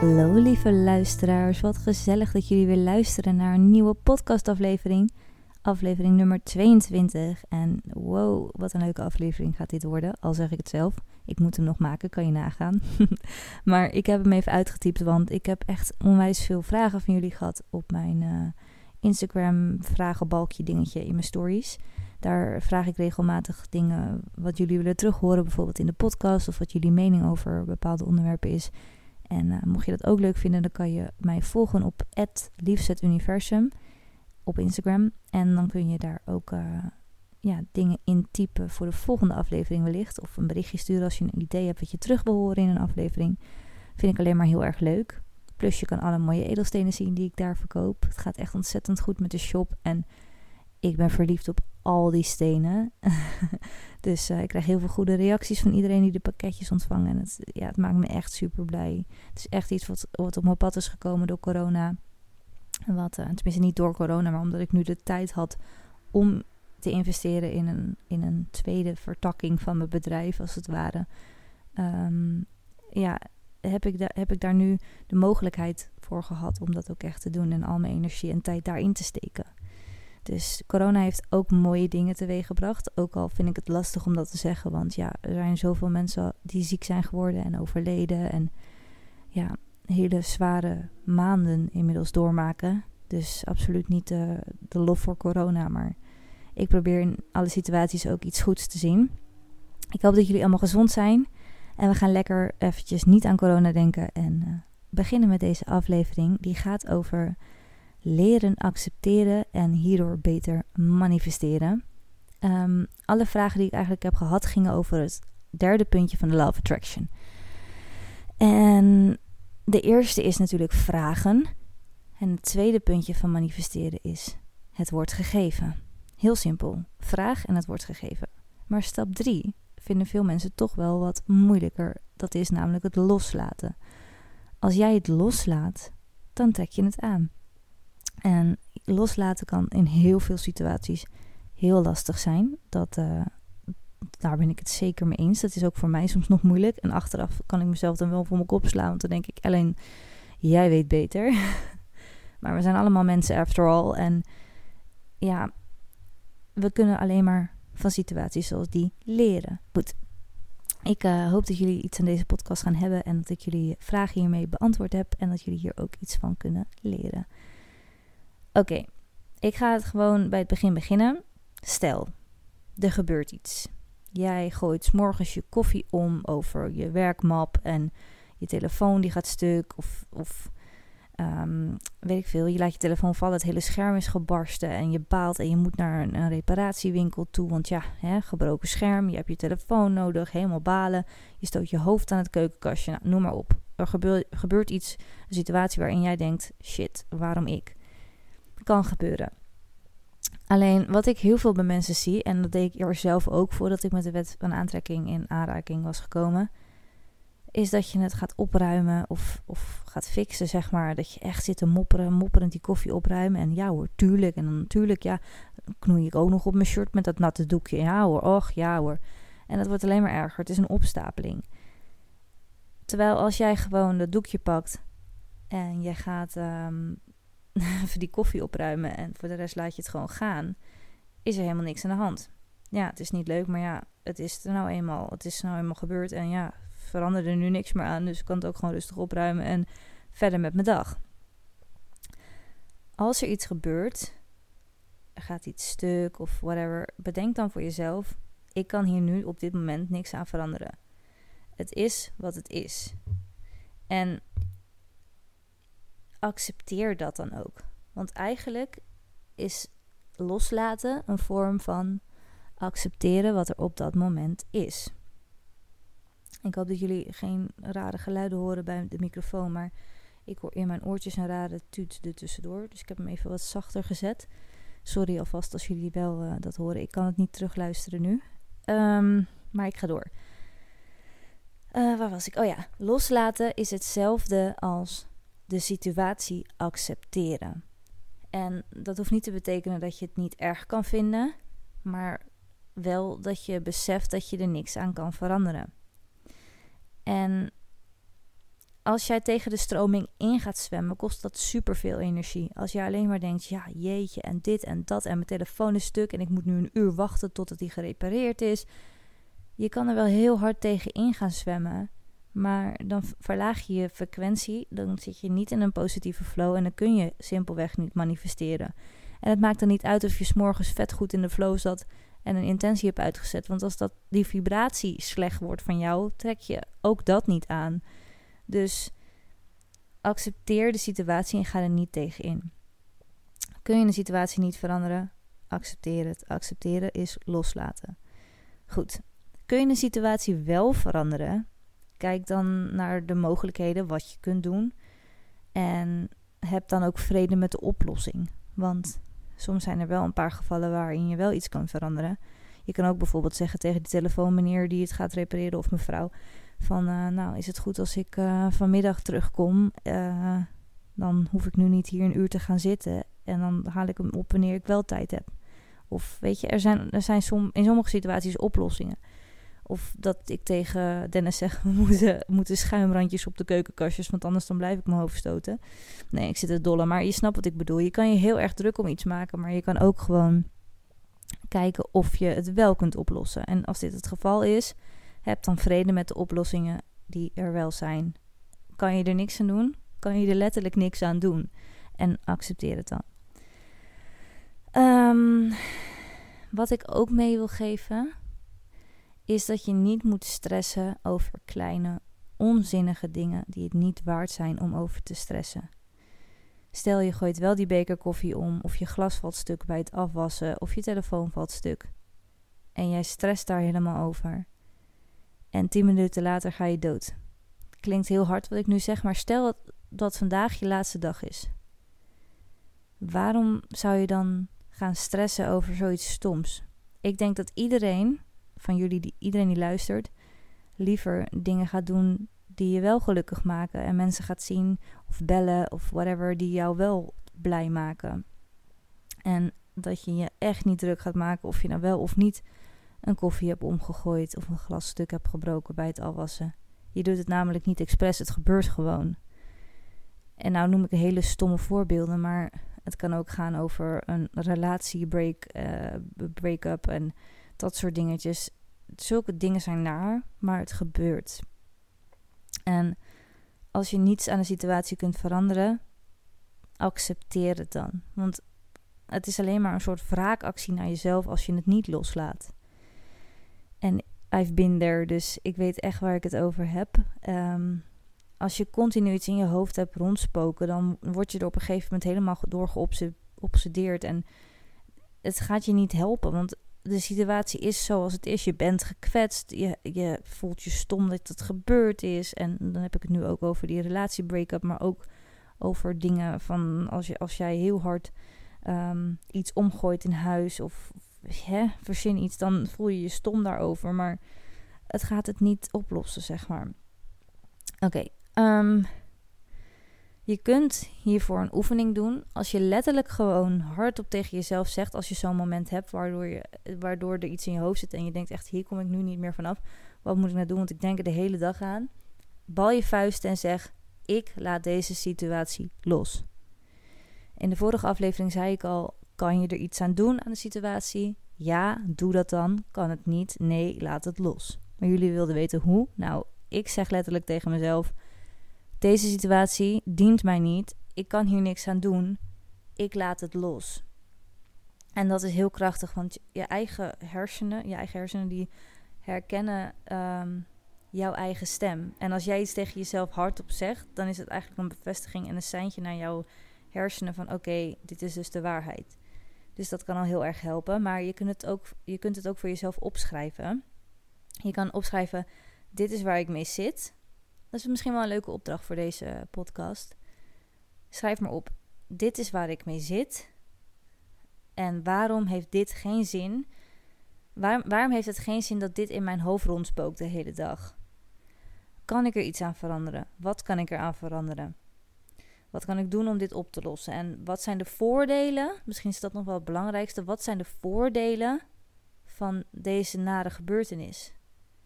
Hallo lieve luisteraars, wat gezellig dat jullie weer luisteren naar een nieuwe podcastaflevering. Aflevering nummer 22. En wow, wat een leuke aflevering gaat dit worden, al zeg ik het zelf. Ik moet hem nog maken, kan je nagaan. maar ik heb hem even uitgetypt, want ik heb echt onwijs veel vragen van jullie gehad op mijn uh, Instagram vragenbalkje dingetje in mijn stories. Daar vraag ik regelmatig dingen wat jullie willen terughoren, bijvoorbeeld in de podcast, of wat jullie mening over bepaalde onderwerpen is. En uh, mocht je dat ook leuk vinden, dan kan je mij volgen op liefzetuniversum op Instagram. En dan kun je daar ook uh, ja, dingen intypen voor de volgende aflevering wellicht. Of een berichtje sturen als je een idee hebt wat je terug wil horen in een aflevering. Vind ik alleen maar heel erg leuk. Plus je kan alle mooie edelstenen zien die ik daar verkoop. Het gaat echt ontzettend goed met de shop. En ik ben verliefd op al die stenen. dus uh, ik krijg heel veel goede reacties van iedereen die de pakketjes ontvangt. En het, ja, het maakt me echt super blij. Het is echt iets wat, wat op mijn pad is gekomen door corona. Wat, uh, tenminste niet door corona, maar omdat ik nu de tijd had om te investeren in een, in een tweede vertakking van mijn bedrijf, als het ware. Um, ja, heb ik, heb ik daar nu de mogelijkheid voor gehad om dat ook echt te doen en al mijn energie en tijd daarin te steken. Dus corona heeft ook mooie dingen teweeggebracht. Ook al vind ik het lastig om dat te zeggen. Want ja, er zijn zoveel mensen die ziek zijn geworden en overleden. En ja, hele zware maanden inmiddels doormaken. Dus absoluut niet de, de lof voor corona. Maar ik probeer in alle situaties ook iets goeds te zien. Ik hoop dat jullie allemaal gezond zijn. En we gaan lekker eventjes niet aan corona denken. En uh, beginnen met deze aflevering. Die gaat over leren accepteren en hierdoor beter manifesteren. Um, alle vragen die ik eigenlijk heb gehad gingen over het derde puntje van de Law of Attraction. En de eerste is natuurlijk vragen. En het tweede puntje van manifesteren is het wordt gegeven. Heel simpel. Vraag en het wordt gegeven. Maar stap 3 vinden veel mensen toch wel wat moeilijker. Dat is namelijk het loslaten. Als jij het loslaat, dan trek je het aan. En loslaten kan in heel veel situaties heel lastig zijn. Dat, uh, daar ben ik het zeker mee eens. Dat is ook voor mij soms nog moeilijk. En achteraf kan ik mezelf dan wel voor mijn kop slaan. Want dan denk ik, alleen jij weet beter. maar we zijn allemaal mensen after all. En ja, we kunnen alleen maar van situaties zoals die leren. Goed. Ik uh, hoop dat jullie iets aan deze podcast gaan hebben. En dat ik jullie vragen hiermee beantwoord heb. En dat jullie hier ook iets van kunnen leren. Oké, ik ga het gewoon bij het begin beginnen. Stel, er gebeurt iets. Jij gooit morgens je koffie om over je werkmap en je telefoon die gaat stuk. Of, of um, weet ik veel, je laat je telefoon vallen, het hele scherm is gebarsten en je baalt en je moet naar een, reparatiewinkel toe. Want ja, hè, gebroken scherm, je hebt je telefoon nodig, helemaal balen. Je stoot je hoofd aan het keukenkastje, nou, noem maar op. Er gebeurt iets, een situatie waarin jij denkt, shit, waarom ik? Kan gebeuren. Alleen wat ik heel veel bij mensen zie, en dat deed ik er zelf ook voordat ik met de wet van aantrekking in aanraking was gekomen, is dat je het gaat opruimen of, of gaat fixen, zeg maar. Dat je echt zit te mopperen, mopperend die koffie opruimen. En ja hoor, tuurlijk. En dan natuurlijk, ja, knoei ik ook nog op mijn shirt met dat natte doekje. Ja hoor, och, ja hoor. En dat wordt alleen maar erger. Het is een opstapeling. Terwijl als jij gewoon dat doekje pakt en je gaat um, even die koffie opruimen en voor de rest laat je het gewoon gaan, is er helemaal niks aan de hand. Ja, het is niet leuk, maar ja, het is er nou eenmaal. Het is nou eenmaal gebeurd en ja, verander er nu niks meer aan. Dus ik kan het ook gewoon rustig opruimen en verder met mijn dag. Als er iets gebeurt, gaat iets stuk of whatever, bedenk dan voor jezelf: ik kan hier nu op dit moment niks aan veranderen. Het is wat het is. En accepteer dat dan ook. Want eigenlijk is loslaten een vorm van accepteren wat er op dat moment is. Ik hoop dat jullie geen rare geluiden horen bij de microfoon, maar ik hoor in mijn oortjes een rare tuut er tussendoor. Dus ik heb hem even wat zachter gezet. Sorry alvast als jullie wel uh, dat horen. Ik kan het niet terugluisteren nu. Um, maar ik ga door. Uh, waar was ik? Oh ja, loslaten is hetzelfde als de situatie accepteren. En dat hoeft niet te betekenen dat je het niet erg kan vinden, maar wel dat je beseft dat je er niks aan kan veranderen. En als jij tegen de stroming in gaat zwemmen, kost dat superveel energie. Als je alleen maar denkt, ja jeetje en dit en dat en mijn telefoon is stuk en ik moet nu een uur wachten totdat die gerepareerd is. Je kan er wel heel hard tegen in gaan zwemmen, maar dan verlaag je je frequentie, dan zit je niet in een positieve flow en dan kun je simpelweg niet manifesteren. En het maakt dan niet uit of je s'morgens vet goed in de flow zat en een intentie hebt uitgezet. Want als dat, die vibratie slecht wordt van jou, trek je ook dat niet aan. Dus accepteer de situatie en ga er niet tegen in. Kun je een situatie niet veranderen? Accepteer het. Accepteren is loslaten. Goed. Kun je een situatie wel veranderen? Kijk dan naar de mogelijkheden, wat je kunt doen. En heb dan ook vrede met de oplossing. Want soms zijn er wel een paar gevallen waarin je wel iets kan veranderen. Je kan ook bijvoorbeeld zeggen tegen de telefoonmeneer die het gaat repareren of mevrouw: van uh, nou is het goed als ik uh, vanmiddag terugkom. Uh, dan hoef ik nu niet hier een uur te gaan zitten. En dan haal ik hem op wanneer ik wel tijd heb. Of weet je, er zijn, er zijn in sommige situaties oplossingen. Of dat ik tegen Dennis zeg, we moeten, moeten schuimrandjes op de keukenkastjes, want anders dan blijf ik mijn hoofd stoten. Nee, ik zit het dolle, maar je snapt wat ik bedoel. Je kan je heel erg druk om iets maken, maar je kan ook gewoon kijken of je het wel kunt oplossen. En als dit het geval is, heb dan vrede met de oplossingen die er wel zijn. Kan je er niks aan doen? Kan je er letterlijk niks aan doen? En accepteer het dan. Um, wat ik ook mee wil geven, is dat je niet moet stressen over kleine, onzinnige dingen die het niet waard zijn om over te stressen. Stel je gooit wel die beker koffie om, of je glas valt stuk bij het afwassen, of je telefoon valt stuk. En jij stresst daar helemaal over. En tien minuten later ga je dood. Klinkt heel hard wat ik nu zeg, maar stel dat, vandaag je laatste dag is. Waarom zou je dan gaan stressen over zoiets stoms? Ik denk dat iedereen van jullie, die, iedereen die luistert, liever dingen gaat doen die je wel gelukkig maken. En mensen gaat zien of bellen of whatever die jou wel blij maken. En dat je je echt niet druk gaat maken of je nou wel of niet een koffie hebt omgegooid of een glasstuk hebt gebroken bij het afwassen. Je doet het namelijk niet expres, het gebeurt gewoon. En nou noem ik hele stomme voorbeelden, maar het kan ook gaan over een relatiebreak, uh, break-up en dat soort dingetjes. Zulke dingen zijn naar, maar het gebeurt. En als je niets aan de situatie kunt veranderen, accepteer het dan. Want het is alleen maar een soort wraakactie naar jezelf als je het niet loslaat. En I've been there, dus ik weet echt waar ik het over heb. Ehm, als je continu iets in je hoofd hebt rondspoken, dan word je er op een gegeven moment helemaal door geobsedeerd. En het gaat je niet helpen, want de situatie is zoals het is. Je bent gekwetst, je, je voelt je stom dat het gebeurd is. En dan heb ik het nu ook over die relatiebreak-up, maar ook over dingen van als, je, als jij heel hard ehm, iets omgooit in huis of hè, verzin iets, dan voel je je stom daarover. Maar het gaat het niet oplossen, zeg maar. Oké, ehm, je kunt hiervoor een oefening doen. Als je letterlijk gewoon hardop tegen jezelf zegt, als je zo'n moment hebt waardoor, je, waardoor er iets in je hoofd zit en je denkt echt, hier kom ik nu niet meer vanaf. Wat moet ik nou doen? Want ik denk er de hele dag aan. Bal je vuisten en zeg, ik laat deze situatie los. In de vorige aflevering zei ik al, kan je er iets aan doen aan de situatie? Ja, doe dat dan. Kan het niet? Nee, laat het los. Maar jullie wilden weten hoe? Nou, ik zeg letterlijk tegen mezelf: deze situatie dient mij niet. Ik kan hier niks aan doen. Ik laat het los. En dat is heel krachtig, want je eigen hersenen, je eigen hersenen, die herkennen um, jouw eigen stem. En als jij iets tegen jezelf hardop zegt, dan is het eigenlijk een bevestiging en een seintje naar jouw hersenen van oké, dit is dus de waarheid. Dus dat kan al heel erg helpen. Maar je kunt het ook, je kunt het ook voor jezelf opschrijven. Je kan opschrijven: Dit is waar ik mee zit. Dat is misschien wel een leuke opdracht voor deze podcast. Schrijf maar op: Dit is waar ik mee zit. En waarom heeft dit geen zin? waarom heeft het geen zin dat dit in mijn hoofd rondspookt de hele dag? Kan ik er iets aan veranderen? Wat kan ik er aan veranderen? Wat kan ik doen om dit op te lossen? En wat zijn de voordelen? Misschien is dat nog wel het belangrijkste. Wat zijn de voordelen van deze nare gebeurtenis?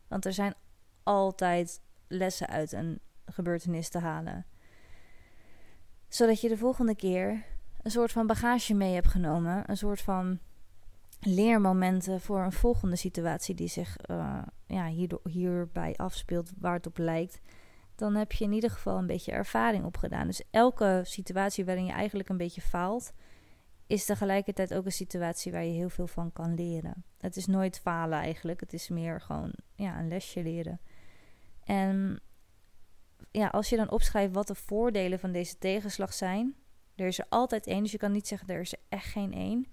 Want er zijn altijd lessen uit een gebeurtenis te halen. Zodat je de volgende keer een soort van bagage mee hebt genomen. Een soort van leermomenten voor een volgende situatie die zich uh, ja, hierdoor, hierbij afspeelt, waar het op lijkt. Dan heb je in ieder geval een beetje ervaring opgedaan. Dus elke situatie waarin je eigenlijk een beetje faalt, is tegelijkertijd ook een situatie waar je heel veel van kan leren. Het is nooit falen eigenlijk. Het is meer gewoon ja, een lesje leren. En ja, als je dan opschrijft wat de voordelen van deze tegenslag zijn, er is er altijd één, dus je kan niet zeggen er is er echt geen één.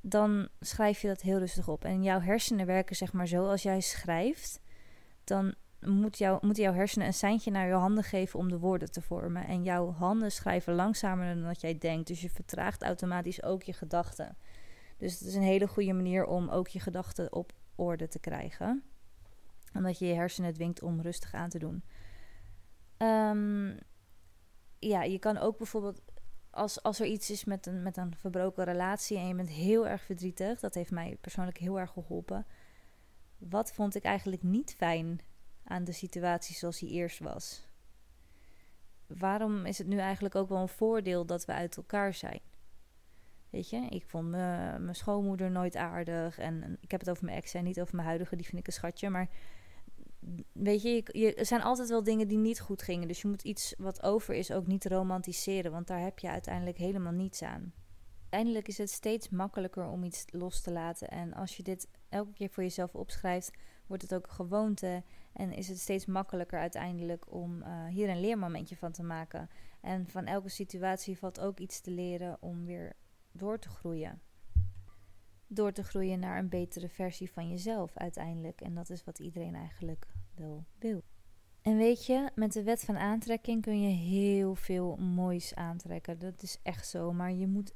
Dan schrijf je dat heel rustig op. En jouw hersenen werken zeg maar zo, als jij schrijft, dan moet jou, moeten jouw hersenen een seintje naar je handen geven om de woorden te vormen. En jouw handen schrijven langzamer dan dat jij denkt. Dus je vertraagt automatisch ook je gedachten. Dus het is een hele goede manier om ook je gedachten op orde te krijgen. Omdat je je hersenen dwingt om rustig aan te doen. Um, ja, je kan ook bijvoorbeeld, als, als er iets is met een, met een verbroken relatie en je bent heel erg verdrietig, dat heeft mij persoonlijk heel erg geholpen. Wat vond ik eigenlijk niet fijn aan de situatie zoals die eerst was? Waarom is het nu eigenlijk ook wel een voordeel dat we uit elkaar zijn? Weet je, ik vond mijn schoonmoeder nooit aardig. En ik heb het over mijn ex en niet over mijn huidige, die vind ik een schatje. Maar weet je, er zijn altijd wel dingen die niet goed gingen. Dus je moet iets wat over is ook niet romantiseren, want daar heb je uiteindelijk helemaal niets aan. Uiteindelijk is het steeds makkelijker om iets los te laten. En als je dit elke keer voor jezelf opschrijft, wordt het ook een gewoonte. En is het steeds makkelijker uiteindelijk om uh, hier een leermomentje van te maken. En van elke situatie valt ook iets te leren om weer door te groeien door te groeien naar een betere versie van jezelf uiteindelijk. En dat is wat iedereen eigenlijk wel wil. En weet je, met de wet van aantrekking kun je heel veel moois aantrekken. Dat is echt zo. Maar je moet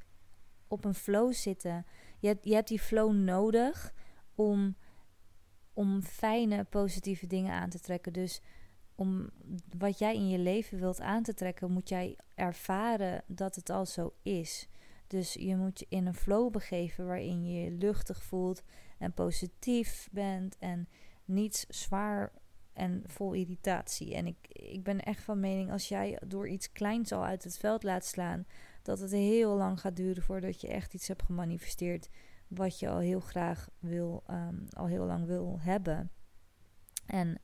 op een flow zitten. Je hebt, je hebt die flow nodig om, om fijne, positieve dingen aan te trekken. Dus om wat jij in je leven wilt aan te trekken, moet jij ervaren dat het al zo is. Dus je moet je in een flow begeven waarin je je luchtig voelt en positief bent en niets zwaar en vol irritatie. En ik, ik ben echt van mening, als jij door iets kleins al uit het veld laat slaan, dat het heel lang gaat duren voordat je echt iets hebt gemanifesteerd wat je al heel graag wil, ehm, al heel lang wil hebben. En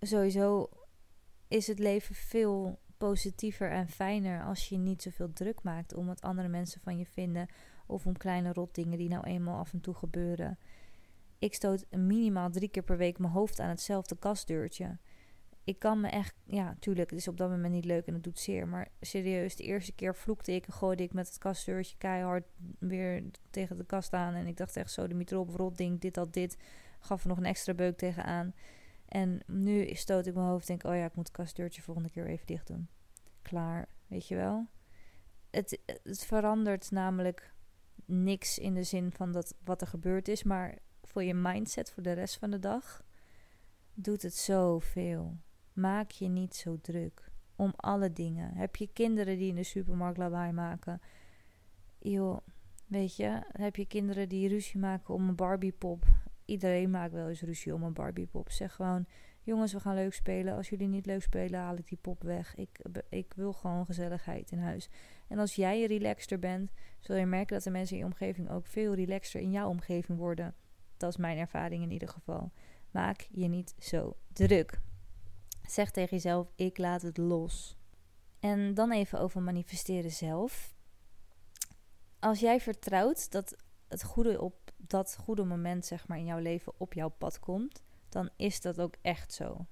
sowieso is het leven veel positiever en fijner als je niet zoveel druk maakt om wat andere mensen van je vinden of om kleine rotdingen die nou eenmaal af en toe gebeuren. Ik stoot minimaal drie keer per week mijn hoofd aan hetzelfde kastdeurtje. Ik kan me echt, ja, tuurlijk, het is op dat moment niet leuk en het doet zeer. Maar serieus, de eerste keer vloekte ik en gooide ik met het kastdeurtje keihard weer tegen de kast aan. En ik dacht echt zo, de mitrop, rotding, dit, dat, dit. Gaf er nog een extra beuk tegenaan. En nu stoot ik mijn hoofd en denk, oh ja, ik moet het kastdeurtje volgende keer even dicht doen. Klaar, weet je wel. Het, het verandert namelijk niks in de zin van dat wat er gebeurd is, maar voor je mindset voor de rest van de dag doet het zoveel. Maak je niet zo druk om alle dingen. Heb je kinderen die in de supermarkt lawaai maken? Joh, weet je, heb je kinderen die ruzie maken om een Barbiepop? Iedereen maakt wel eens ruzie om een Barbiepop. Zeg gewoon, jongens, we gaan leuk spelen. Als jullie niet leuk spelen, haal ik die pop weg. Ik, ik wil gewoon gezelligheid in huis. En als jij relaxter bent, zul je merken dat de mensen in je omgeving ook veel relaxter in jouw omgeving worden. Dat is mijn ervaring in ieder geval. Maak je niet zo druk. Zeg tegen jezelf: ik laat het los. En dan even over manifesteren zelf. Als jij vertrouwt dat het goede op dat goede moment zeg maar in jouw leven op jouw pad komt, dan is dat ook echt zo.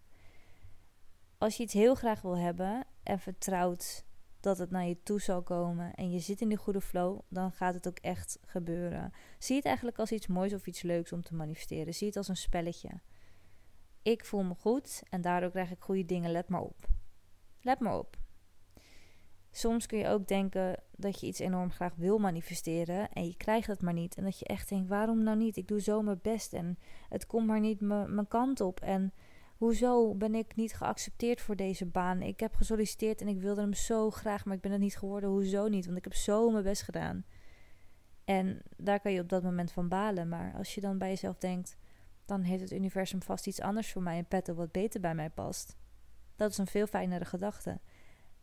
Als je iets heel graag wil hebben en vertrouwt dat het naar je toe zal komen en je zit in die goede flow, dan gaat het ook echt gebeuren. Zie het eigenlijk als iets moois of iets leuks om te manifesteren. Zie het als een spelletje. Ik voel me goed en daardoor krijg ik goede dingen. Let maar op. Let maar op. Soms kun je ook denken dat je iets enorm graag wil manifesteren en je krijgt het maar niet. En dat je echt denkt, waarom nou niet? Ik doe zo mijn best en het komt maar niet mijn kant op. En hoezo ben ik niet geaccepteerd voor deze baan? Ik heb gesolliciteerd en ik wilde hem zo graag, maar ik ben het niet geworden. Hoezo niet? Want ik heb zo mijn best gedaan. En daar kan je op dat moment van balen. Maar als je dan bij jezelf denkt, dan heeft het universum vast iets anders voor mij in petto wat beter bij mij past. Dat is een veel fijnere gedachte.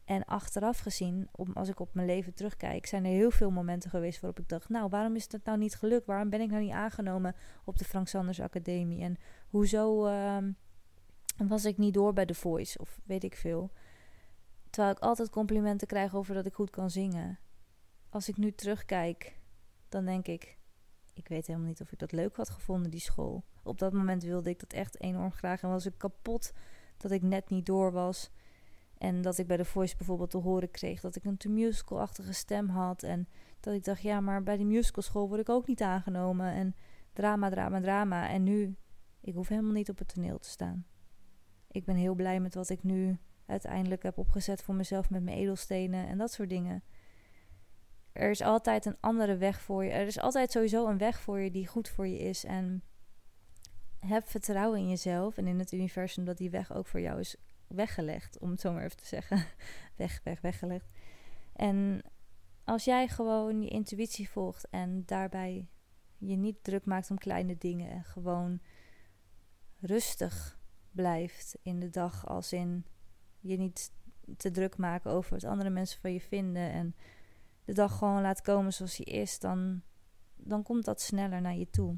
En achteraf gezien, als ik op mijn leven terugkijk, zijn er heel veel momenten geweest waarop ik dacht: Nou, waarom is het nou niet gelukt? Waarom ben ik nou niet aangenomen op de Frank Sanders Academie? En hoezo uh, was ik niet door bij The Voice? Of weet ik veel. Terwijl ik altijd complimenten krijg over dat ik goed kan zingen. Als ik nu terugkijk, dan denk ik: Ik weet helemaal niet of ik dat leuk had gevonden, die school. Op dat moment wilde ik dat echt enorm graag en was ik kapot dat ik net niet door was. En dat ik bij de Voice bijvoorbeeld te horen kreeg dat ik een te musical-achtige stem had. En dat ik dacht, ja, maar bij die musicalschool word ik ook niet aangenomen. En drama, drama, drama. En nu, ik hoef helemaal niet op het toneel te staan. Ik ben heel blij met wat ik nu uiteindelijk heb opgezet voor mezelf met mijn edelstenen en dat soort dingen. Er is altijd een andere weg voor je. Er is altijd sowieso een weg voor je die goed voor je is. En heb vertrouwen in jezelf en in het universum dat die weg ook voor jou is weggelegd, om het zo maar even te zeggen. weg, weg, weggelegd. En als jij gewoon je intuïtie volgt en daarbij je niet druk maakt om kleine dingen en gewoon rustig blijft in de dag, als in je niet te druk maken over wat andere mensen van je vinden en de dag gewoon laat komen zoals die is, dan, dan komt dat sneller naar je toe.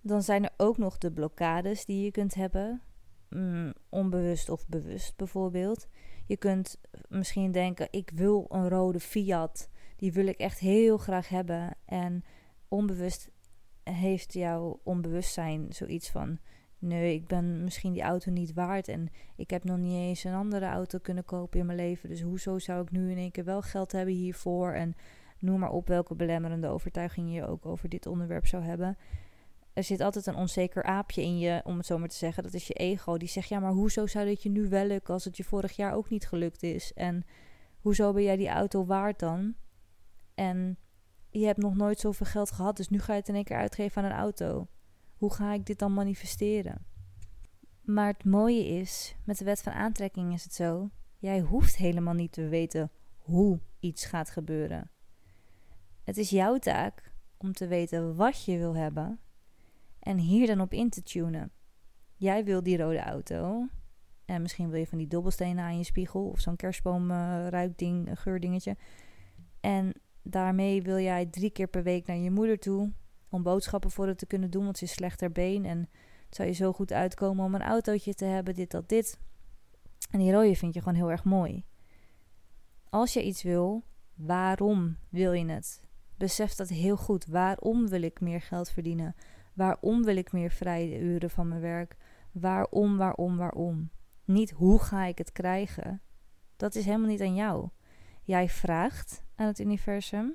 Dan zijn er ook nog de blokkades die je kunt hebben. Mm, onbewust of bewust bijvoorbeeld. Je kunt misschien denken: ik wil een rode Fiat. Die wil ik echt heel graag hebben. En onbewust heeft jouw onbewustzijn zoiets van: nee, ik ben misschien die auto niet waard. En ik heb nog niet eens een andere auto kunnen kopen in mijn leven. Dus hoezo zou ik nu in één keer wel geld hebben hiervoor? En noem maar op welke belemmerende overtuiging je ook over dit onderwerp zou hebben er zit altijd een onzeker aapje in je, om het zo maar te zeggen. Dat is je ego. Die zegt, ja, maar hoezo zou dit je nu wel lukken als het je vorig jaar ook niet gelukt is? En hoezo ben jij die auto waard dan? En je hebt nog nooit zoveel geld gehad, dus nu ga je het in één keer uitgeven aan een auto. Hoe ga ik dit dan manifesteren? Maar het mooie is, met de wet van aantrekking is het zo, jij hoeft helemaal niet te weten hoe iets gaat gebeuren. Het is jouw taak om te weten wat je wil hebben en hier dan op in te tunen. Jij wil die rode auto. En misschien wil je van die dobbelstenen aan je spiegel. Of zo'n kerstboomruikding, uh, geurdingetje. En daarmee wil jij drie keer per week naar je moeder toe. Om boodschappen voor haar te kunnen doen, want ze is slechter been. En het zou je zo goed uitkomen om een autootje te hebben, dit, dat, dit. En die rode vind je gewoon heel erg mooi. Als je iets wil, waarom wil je het? Besef dat heel goed. Waarom wil ik meer geld verdienen? Waarom wil ik meer vrije uren van mijn werk? Waarom, waarom, waarom? Niet hoe ga ik het krijgen? Dat is helemaal niet aan jou. Jij vraagt aan het universum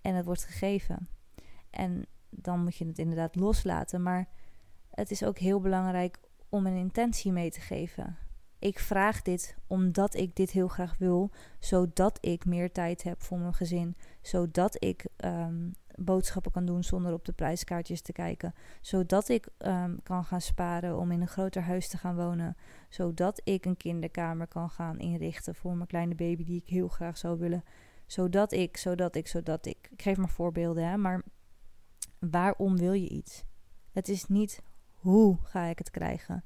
en het wordt gegeven. En dan moet je het inderdaad loslaten. Maar het is ook heel belangrijk om een intentie mee te geven. Ik vraag dit omdat ik dit heel graag wil, zodat ik meer tijd heb voor mijn gezin, zodat ik um, boodschappen kan doen zonder op de prijskaartjes te kijken. Zodat ik um, kan gaan sparen om in een groter huis te gaan wonen. Zodat ik een kinderkamer kan gaan inrichten voor mijn kleine baby die ik heel graag zou willen. Zodat ik, zodat ik, zodat ik. Ik geef maar voorbeelden, hè, maar waarom wil je iets? Het is niet hoe ga ik het krijgen.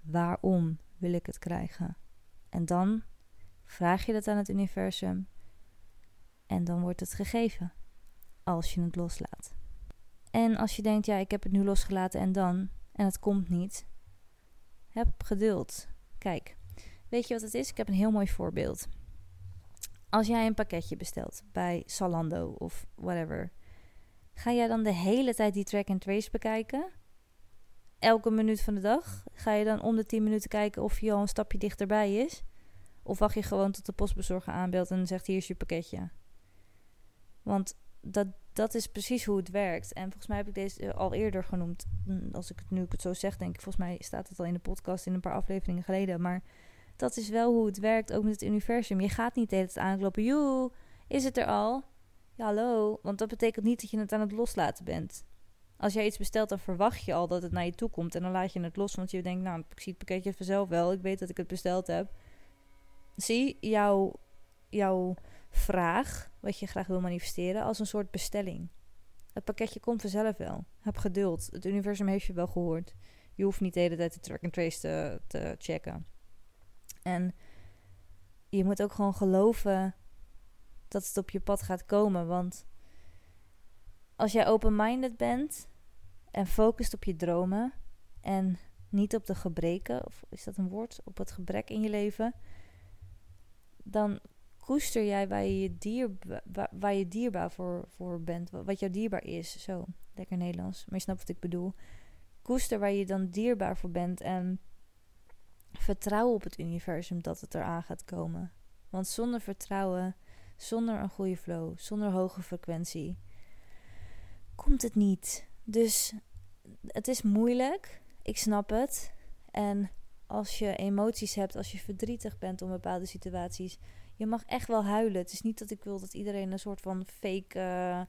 Waarom wil ik het krijgen? En dan vraag je dat aan het universum. En dan wordt het gegeven als je het loslaat. En als je denkt, ja, ik heb het nu losgelaten en dan, en het komt niet, heb geduld. Kijk, weet je wat het is? Ik heb een heel mooi voorbeeld. Als jij een pakketje bestelt bij Salando of whatever, ga jij dan de hele tijd die track and trace bekijken? Elke minuut van de dag? Ga je dan om de 10 minuten kijken of je al een stapje dichterbij is? Of wacht je gewoon tot de postbezorger aanbelt en zegt: Hier is je pakketje? Want dat, dat is precies hoe het werkt. En volgens mij heb ik deze al eerder genoemd. Mm, als ik het nu ik het zo zeg, denk ik, volgens mij staat het al in de podcast in een paar afleveringen geleden. Maar dat is wel hoe het werkt, ook met het universum. Je gaat niet de hele tijd aankloppen. Joe, is het er al? Hallo. Want dat betekent niet dat je het aan het loslaten bent. Als jij iets bestelt, dan verwacht je al dat het naar je toe komt. En dan laat je het los, want je denkt, nou, ik zie het pakketje vanzelf wel. Ik weet dat ik het besteld heb. Zie, jouw, jouw vraag, wat je graag wil manifesteren, als een soort bestelling. Het pakketje komt vanzelf wel. Heb geduld. Het universum heeft je wel gehoord. Je hoeft niet de hele tijd de track and trace te, te checken. En je moet ook gewoon geloven dat het op je pad gaat komen. Want als jij open-minded bent en focust op je dromen en niet op de gebreken, of is dat een woord, op het gebrek in je leven, dan koester jij waar je, dier, waar, je dierbaar voor, voor bent, wat jou dierbaar is. Zo, lekker Nederlands, maar je snapt wat ik bedoel. Koester waar je dan dierbaar voor bent en vertrouw op het universum dat het eraan gaat komen. Want zonder vertrouwen, zonder een goede flow, zonder hoge frequentie, komt het niet. Dus het is moeilijk, ik snap het. En als je emoties hebt, als je verdrietig bent om bepaalde situaties, je mag echt wel huilen. Het is niet dat ik wil dat iedereen een soort van fake uh,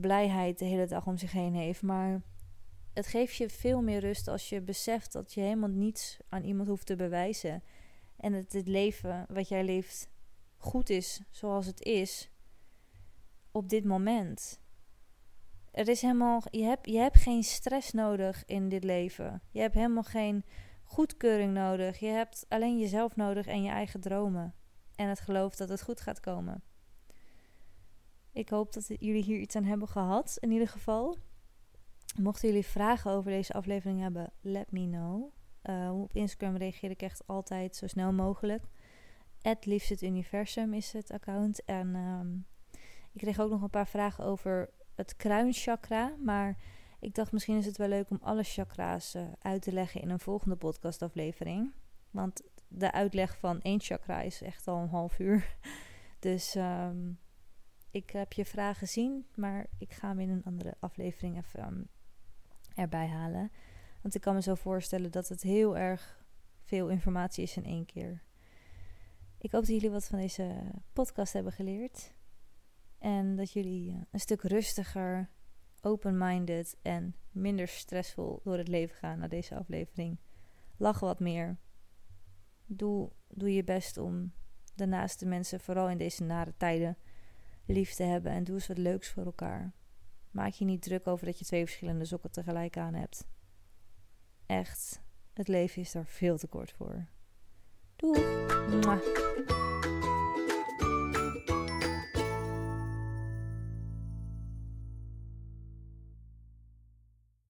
blijheid de hele dag om zich heen heeft. Maar het geeft je veel meer rust als je beseft dat je helemaal niets aan iemand hoeft te bewijzen. En dat het leven wat jij leeft goed is zoals het is op dit moment. Er is helemaal, je, hebt, je hebt geen stress nodig in dit leven. Je hebt helemaal geen goedkeuring nodig. Je hebt alleen jezelf nodig en je eigen dromen en het geloof dat het goed gaat komen. Ik hoop dat jullie hier iets aan hebben gehad, in ieder geval. Mochten jullie vragen over deze aflevering hebben, let me know. Uh, op Instagram reageer ik echt altijd zo snel mogelijk. Het liefst het universum is het account. En ehm, ik kreeg ook nog een paar vragen over het kruinchakra. Maar ik dacht misschien is het wel leuk om alle chakra's uh, uit te leggen in een volgende podcastaflevering. Want de uitleg van één chakra is echt al een half uur. Dus ehm, ik heb je vragen gezien, maar ik ga hem in een andere aflevering even ehm, erbij halen. Want ik kan me zo voorstellen dat het heel erg veel informatie is in één keer. Ik hoop dat jullie wat van deze podcast hebben geleerd. En dat jullie eh, een stuk rustiger, open-minded en minder stressvol door het leven gaan na deze aflevering. Lach wat meer doe, doe je best om de naaste mensen, vooral in deze nare tijden, lief te hebben. En doe eens wat leuks voor elkaar. Maak je niet druk over dat je twee verschillende sokken tegelijk aan hebt. Echt, het leven is daar veel te kort voor. Doei!